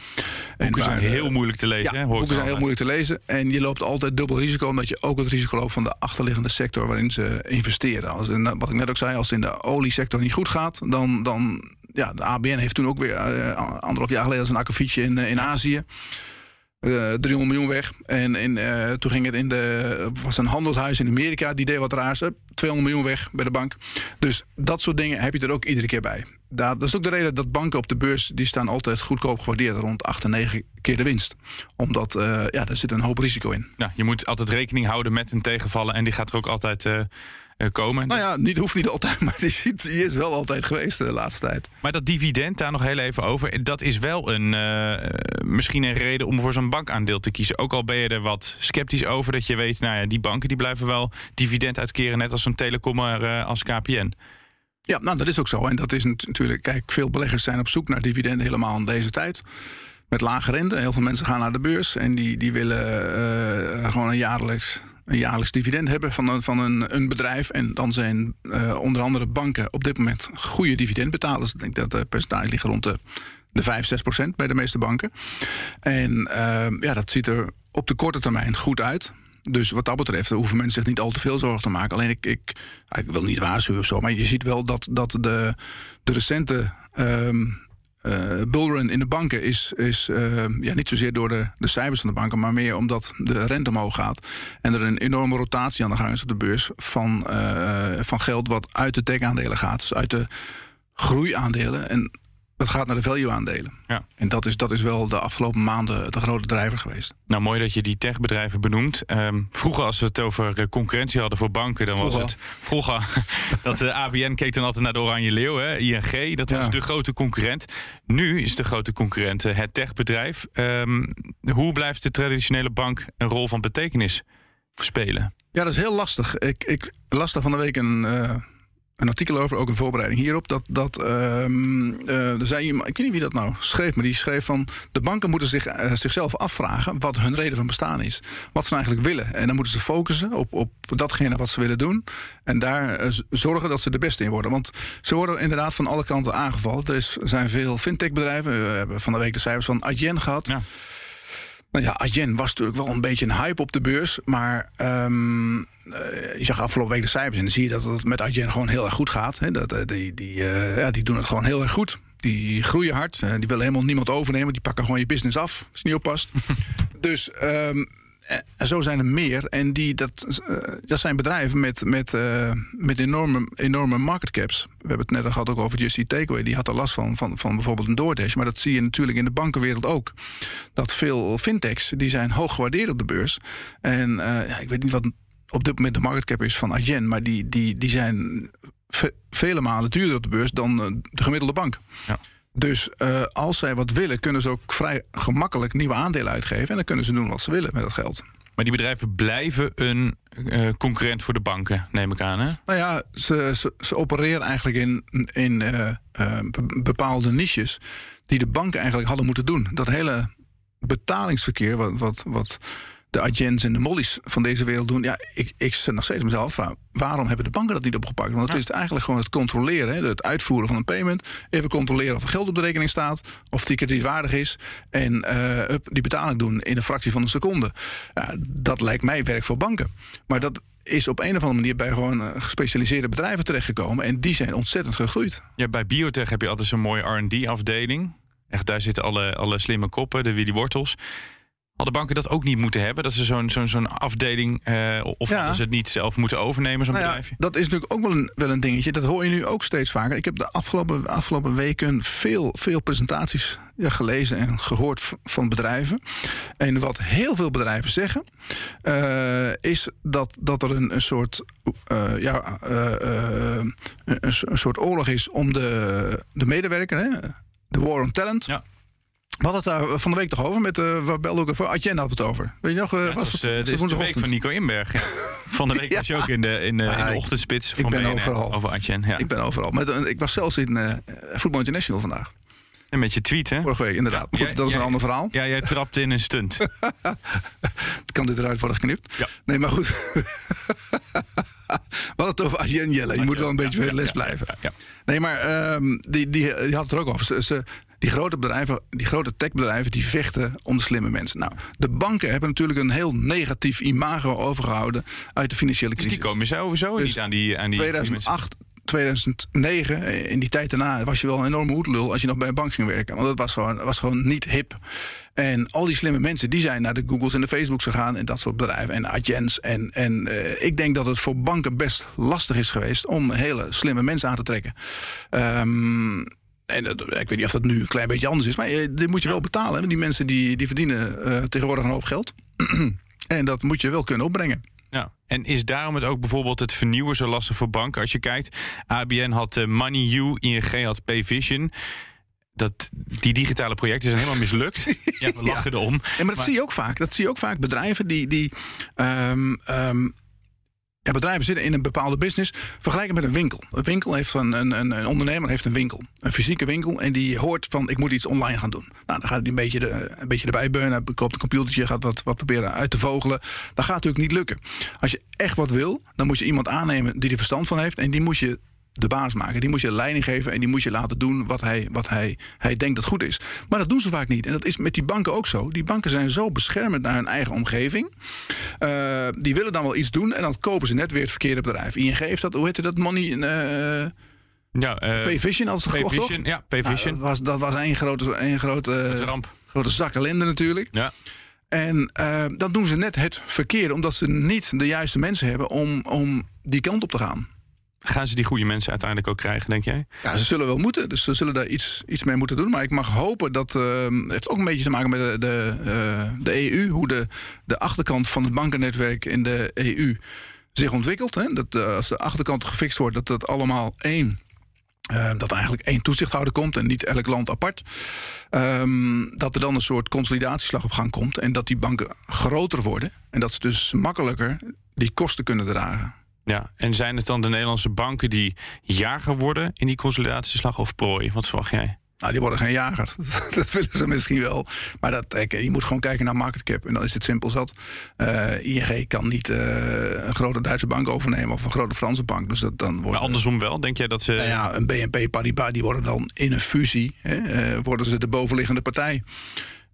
Boeken zijn heel moeilijk te lezen. Ja, hè, boeken zijn heel moeilijk te lezen. En je loopt altijd dubbel risico, omdat je ook het risico loopt van de achterliggende sector waarin ze investeren. Als in, wat ik net ook zei, als het in de oliesector niet goed gaat, dan. dan ja, de ABN heeft toen ook weer uh, anderhalf jaar geleden een akkefietje in, in Azië. Uh, 300 miljoen weg. En uh, toen ging het in de. was een handelshuis in Amerika, die deed wat raars. 200 miljoen weg bij de bank. Dus dat soort dingen heb je er ook iedere keer bij. Dat, dat is ook de reden dat banken op de beurs. die staan altijd goedkoop gewaardeerd. rond 8 en 9 keer de winst. Omdat uh, ja, daar zit een hoop risico in. Ja, je moet altijd rekening houden met een tegenvallen. en die gaat er ook altijd. Uh komen. Nou ja, niet, hoeft niet altijd, (laughs) maar die, is wel altijd geweest de laatste tijd. Maar dat dividend, daar nog heel even over. Dat is wel een, uh, misschien een reden om voor zo'n bankaandeel te kiezen. Ook al ben je er wat sceptisch over dat je weet... nou ja, die banken die blijven wel dividend uitkeren... net als zo'n telecommer uh, als KPN. Ja, nou dat is ook zo. En dat is natuurlijk... Kijk, veel beleggers zijn op zoek naar dividenden helemaal in deze tijd met lage rente. Heel veel mensen gaan naar de beurs en die, die willen uh, gewoon een jaarlijks een jaarlijks dividend hebben van een, van een, een bedrijf. En dan zijn uh, onder andere banken op dit moment goede dividendbetalers. Ik denk dat de percentage ligt rond de, de 5, 6 procent bij de meeste banken. En uh, ja, dat ziet er op de korte termijn goed uit. Dus wat dat betreft hoeven mensen zich niet al te veel zorgen te maken. Alleen ik, ik, ik wil niet waarschuwen of zo, maar je ziet wel dat, dat de, de recente. Um, uh, bullrun in de banken is, is uh, ja, niet zozeer door de, de cijfers van de banken, maar meer omdat de rente omhoog gaat. En er een enorme rotatie aan de gang is op de beurs van, uh, van geld wat uit de tech-aandelen gaat. Dus uit de groeiaandelen. En dat gaat naar de value-aandelen. Ja. En dat is, dat is wel de afgelopen maanden de grote drijver geweest. Nou, mooi dat je die techbedrijven benoemt. Um, vroeger, als we het over concurrentie hadden voor banken, dan vroeger. was het vroeger (laughs) dat de ABN keek dan altijd naar de Oranje Leeuw, hè? ING. Dat was ja. de grote concurrent. Nu is de grote concurrent het techbedrijf. Um, hoe blijft de traditionele bank een rol van betekenis spelen? Ja, dat is heel lastig. Ik, ik las daar van de week een. Uh, een artikel over, ook een voorbereiding hierop. Dat, dat ehm, eh, er zei ik weet niet wie dat nou schreef, maar die schreef van de banken moeten zich, eh, zichzelf afvragen wat hun reden van bestaan is. Wat ze nou eigenlijk willen. En dan moeten ze focussen op, op datgene wat ze willen doen. En daar eh, zorgen dat ze de beste in worden. Want ze worden inderdaad van alle kanten aangevallen. Er is, zijn veel fintech-bedrijven. We hebben van de week de cijfers van Adyen gehad. Nou ja, Adyen was natuurlijk wel een beetje een hype op de beurs. Maar ehm, eh, je zag afgelopen week de cijfers en dan zie je dat het met Adyen gewoon heel erg goed gaat. Hè. Dat, eh, die, die, eh, ja, die doen het gewoon heel erg goed. Die groeien hard. die willen helemaal niemand overnemen. Die pakken gewoon je business af als je niet oppast. (laughs) dus ehm, zo zijn er meer. En die, dat, eh, dat zijn bedrijven met, met, eh, met enorme, enorme market caps. We hebben het net al gehad ook over Just Eat Takeaway. Die had er last van, van, van bijvoorbeeld een DoorDash. Maar dat zie je natuurlijk in de bankenwereld ook. Dat veel fintechs, die zijn hoog gewaardeerd op de beurs. En eh, ja, ik weet niet wat op dit moment de market cap is van Adyen. Maar die, die, die zijn ve- vele malen duurder op de beurs dan eh, de gemiddelde bank. Ja. Dus eh, als zij wat willen, kunnen ze ook vrij gemakkelijk nieuwe aandelen uitgeven. En dan kunnen ze doen wat ze willen met dat geld. Maar die bedrijven blijven een eh, concurrent voor de banken, neem ik aan. Hè? Nou ja, ze, ze, ze opereren eigenlijk in, in eh, be- bepaalde niches die de banken eigenlijk hadden moeten doen. Dat hele betalingsverkeer, wat, wat, wat de Adjens en de Mollies van deze wereld doen. Ja, ik, ik zit nog steeds mezelf afvragen, waarom hebben de banken dat niet opgepakt? Want het is eigenlijk gewoon het controleren, hè, het uitvoeren van een payment. Even controleren of er geld op de rekening staat, of die kredietwaardig is. En eh, hup, die betaling doen in een fractie van een seconde. Ja, dat lijkt mij werk voor banken. Maar dat is op een of andere manier bij gewoon eh, gespecialiseerde bedrijven terechtgekomen. En die zijn ontzettend gegroeid. Ja, bij biotech heb je altijd zo'n mooie R&D-afdeling. Echt, daar zitten alle, alle slimme koppen, de Willy Wortels. Hadden banken dat ook niet moeten hebben? Dat ze zo'n zo'n zo'n afdeling, eh, of hadden ze het niet zelf moeten overnemen, zo'n Nou ja, bedrijfje? dat is natuurlijk ook wel een, wel een dingetje. Dat hoor je nu ook steeds vaker. Ik heb de afgelopen, afgelopen weken veel, veel presentaties ja, gelezen en gehoord van bedrijven. En wat heel veel bedrijven zeggen, eh, is dat, dat er een, een soort. eh, ja, een, een soort oorlog is om de, de medewerker, hè? de war on talent. Ja. We hadden het daar van de week toch over? Met, uh, waar belde ook voor Adyen had het over. Weet je nog? eh, Ja, het was, eh, dit is de week van Nico Inberg. Ja. (laughs) Van de week was je ook in de, in de, in Ja, de ik- ochtendspits ik van ben BNR overal. over Atjen. Ja. Ik ben overal. Dan- ik was zelfs in eh Football International vandaag. En met je tweet, hè? Vorige week, inderdaad. Maar goed, Jij- dat is een ander verhaal. Ja, jij trapte in een stunt. (laughs) Kan dit eruit worden geknipt? Ja. Nee, maar goed. (laughs) We hadden het over Adyen Jelle. Je moet wel een beetje bij de les blijven. Nee, maar ehm, die, die, die had het er ook over. Ze, ze- die grote bedrijven, die grote techbedrijven, die vechten om de slimme mensen. Nou, de banken hebben natuurlijk een heel negatief imago overgehouden uit de financiële Dus crisis. die komen sowieso Dus niet aan die, aan die 2008, 2009, eh, in die tijd daarna, was je wel een enorme hoedlul als je nog bij een bank ging werken. Want dat was gewoon, was gewoon niet hip. En al die slimme mensen, die zijn naar de Googles en de Facebooks gegaan en dat soort bedrijven. En Adjens. En, en eh, ik denk dat het voor banken best lastig is geweest om hele slimme mensen aan te trekken. Ehm, en dat- ik weet niet of dat nu een klein beetje anders is, maar eh, dit moet je wel betalen. Want die mensen die, die verdienen eh, tegenwoordig een hoop geld. (clears throat) en dat moet je wel kunnen opbrengen. Ja. En is daarom het ook bijvoorbeeld het vernieuwen zo lastig voor banken? Als je kijkt, ABN had eh, MoneyU, ING had Payvision. Dat, die digitale projecten zijn helemaal mislukt. (laughs) ja, we lachen erom. Ja, maar dat zie je ook vaak. Dat zie je ook vaak. Bedrijven die. die ehm, ehm, ja, bedrijven zitten in een bepaalde business. Vergelijk het met een winkel. Een winkel heeft een, een, een, ondernemer heeft een winkel. Een fysieke winkel. En die hoort van ik moet iets online gaan doen. Nou, dan gaat hij een beetje, de, een beetje erbij beunen. Koopt een computertje, gaat wat, wat proberen uit te vogelen. Dat gaat natuurlijk niet lukken. Als je echt wat wil, dan moet je iemand aannemen die er verstand van heeft. En die moet je de baas maken. Die moet je leiding geven en die moet je laten doen wat hij, wat hij, hij denkt dat goed is. Maar dat doen ze vaak niet. En dat is met die banken ook zo. Die banken zijn zo beschermend naar hun eigen omgeving. Eh, die willen dan wel iets doen en dan kopen ze net weer het verkeerde bedrijf. ING heeft dat, hoe heette dat, Money... eh Ja, eh, Payvision ze gekocht, toch? Payvision, ja, Payvision. Nou, dat was, dat was één grote, één grote, ramp. grote zak ellende natuurlijk. Ja. En dan doen ze net het verkeerde, omdat ze niet de juiste mensen hebben om, om die kant op te gaan. Gaan ze die goede mensen uiteindelijk ook krijgen, denk jij? Ja, ze zullen wel moeten, dus ze zullen daar iets, iets mee moeten doen. Maar ik mag hopen dat. eh, het heeft ook een beetje te maken met de, de, eh, de EU. Hoe de, de achterkant van het bankennetwerk in de EU zich ontwikkelt. Hè? Dat eh, als de achterkant gefixt wordt, dat dat allemaal één. eh, dat eigenlijk één toezichthouder komt en niet elk land apart. Ehm, dat er dan een soort consolidatieslag op gang komt. En dat die banken groter worden. En dat ze dus makkelijker die kosten kunnen dragen. Ja, en zijn het dan de Nederlandse banken die jager worden in die consolidatieslag of prooi? Wat verwacht jij? Nou, die worden geen jager. (laughs) dat willen ze misschien wel. Maar dat, je moet gewoon kijken naar market cap. En dan is het simpel zat. Uh, ING kan niet uh, een grote Duitse bank overnemen of een grote Franse bank. Dus dat dan wordt. Maar andersom wel, denk jij dat ze. Nou ja, een BNP Paribas, die worden dan in een fusie. Hè, uh, worden ze de bovenliggende partij.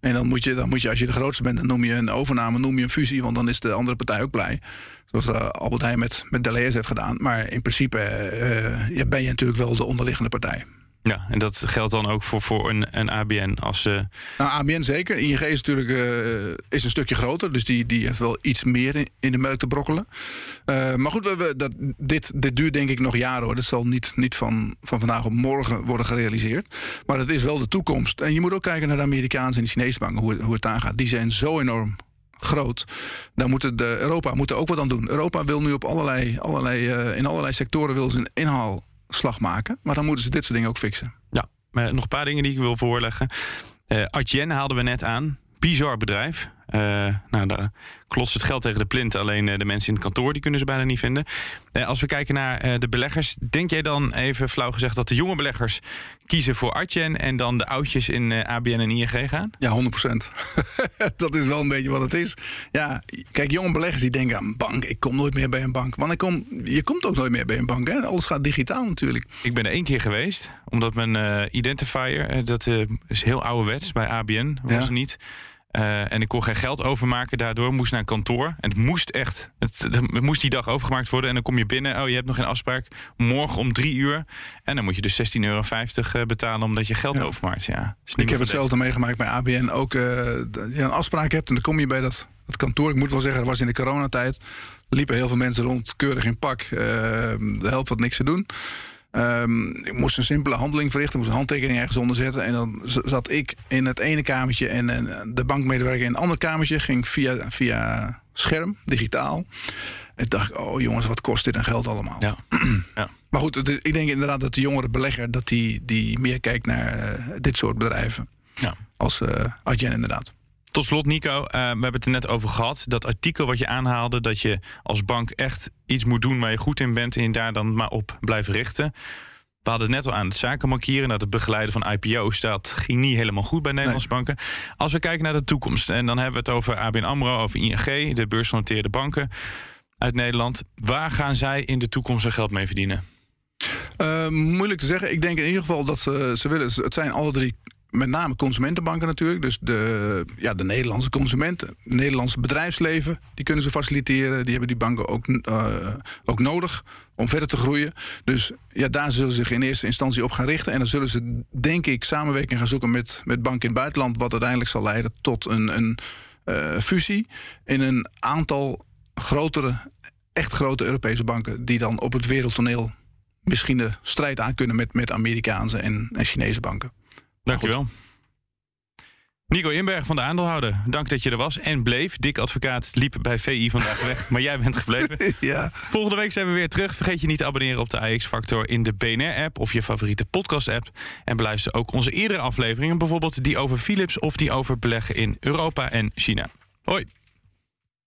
En dan moet, je, dan moet je, als je de grootste bent, dan noem je een overname, noem je een fusie, want dan is de andere partij ook blij. Zoals uh, Albert Heijn met, met Deleuze heeft gedaan. Maar in principe uh, ja, ben je natuurlijk wel de onderliggende partij. Ja, en dat geldt dan ook voor, voor een, een ABN als... Uh... Nou, ABN zeker. ING is natuurlijk uh, is een stukje groter. Dus die, die heeft wel iets meer in, de melk te brokkelen. Uh, maar goed, we, we, dat, dit, dit duurt denk ik nog jaren hoor. Dat zal niet, niet van, van vandaag op morgen worden gerealiseerd. Maar het is wel de toekomst. En je moet ook kijken naar de Amerikaanse en de Chinese banken, hoe, hoe het aangaat. Die zijn zo enorm groot. Daar moet de, Europa moet er ook wat aan doen. Europa wil nu op allerlei, allerlei, in allerlei sectoren wil een inhaal slag maken. Maar dan moeten ze dit soort dingen ook fixen. Ja, maar nog een paar dingen die ik wil voorleggen. Uh, Adyen haalden we net aan. Bizar bedrijf. Uh, nou, daar klotst het geld tegen de plint. Alleen uh, de mensen in het kantoor die kunnen ze bijna niet vinden. Uh, als we kijken naar de beleggers. Denk jij dan, even flauw gezegd, dat de jonge beleggers kiezen voor Artjen... en dan de oudjes in ABN en ING gaan? Ja, 100% (laughs) dat is wel een beetje wat het is. Ja, kijk, jonge beleggers die denken aan bank. Ik kom nooit meer bij een bank. Want ik kom, je komt ook nooit meer bij een bank. Hè? Alles gaat digitaal natuurlijk. Ik ben er één keer geweest. Omdat mijn identifier, dat is heel ouderwets bij ABN, was ja. niet... Uh, en ik kon geen geld overmaken daardoor. Moest naar een kantoor. En het moest echt. Het, het, moest die dag overgemaakt worden. En dan kom je binnen. Oh, je hebt nog geen afspraak. Morgen om drie uur. En dan moet je dus 16,50 euro betalen omdat je geld ja. overmaakt. Ja, ik heb hetzelfde meegemaakt bij ABN. Ook uh, je een afspraak hebt en dan kom je bij dat, dat kantoor. Ik moet wel zeggen, dat was in de coronatijd. Liepen heel veel mensen rond, keurig in pak. Uh, de helft had niks te doen. Um, ik moest een simpele handeling verrichten, moest een handtekening ergens onder zetten. En dan zat ik in het ene kamertje en, en de bankmedewerker in een ander kamertje. Ging via, via scherm, digitaal. En dacht ik, oh jongens, wat kost dit en geld allemaal? Ja. (clears throat) ja. Maar goed, het, ik denk inderdaad dat de jongere belegger... dat die, die meer kijkt naar uh, dit soort bedrijven. Ja. Als uh, Adyen inderdaad. Tot slot, Nico, uh, we hebben het er net over gehad. Dat artikel wat je aanhaalde, dat je als bank echt iets moet doen waar je goed in bent en daar dan maar op blijven richten. We hadden het net al aan het zakenmarkieren, dat het begeleiden van IPO's, dat ging niet helemaal goed bij Nederlandse nee. banken. Als we kijken naar de toekomst, en dan hebben we het over ABN AMRO, over ING, de beursgenoteerde banken uit Nederland. Waar gaan zij in de toekomst hun geld mee verdienen? Uh, moeilijk te zeggen. Ik denk in ieder geval dat ze, ze willen. Het zijn alle drie met name consumentenbanken natuurlijk. Dus de, ja, de Nederlandse consumenten, het Nederlandse bedrijfsleven, die kunnen ze faciliteren. Die hebben die banken ook, uh, ook nodig om verder te groeien. Dus ja, daar zullen ze zich in eerste instantie op gaan richten. En dan zullen ze, denk ik, samenwerking gaan zoeken met, met banken in het buitenland, wat uiteindelijk zal leiden tot een, een uh, fusie in een aantal grotere, echt grote Europese banken, die dan op het wereldtoneel misschien de strijd aan kunnen met, met Amerikaanse en Chinese banken. Dankjewel. Nico Inberg van de aandeelhouder, dank dat je er was en bleef. Dik advocaat liep bij VI vandaag weg, maar jij bent gebleven. (laughs) ja. Volgende week zijn we weer terug. Vergeet je niet te abonneren op de AX Factor in de BNR-app of je favoriete podcast-app. En beluister ook onze eerdere afleveringen, bijvoorbeeld die over Philips of die over beleggen in Europa en China. Hoi.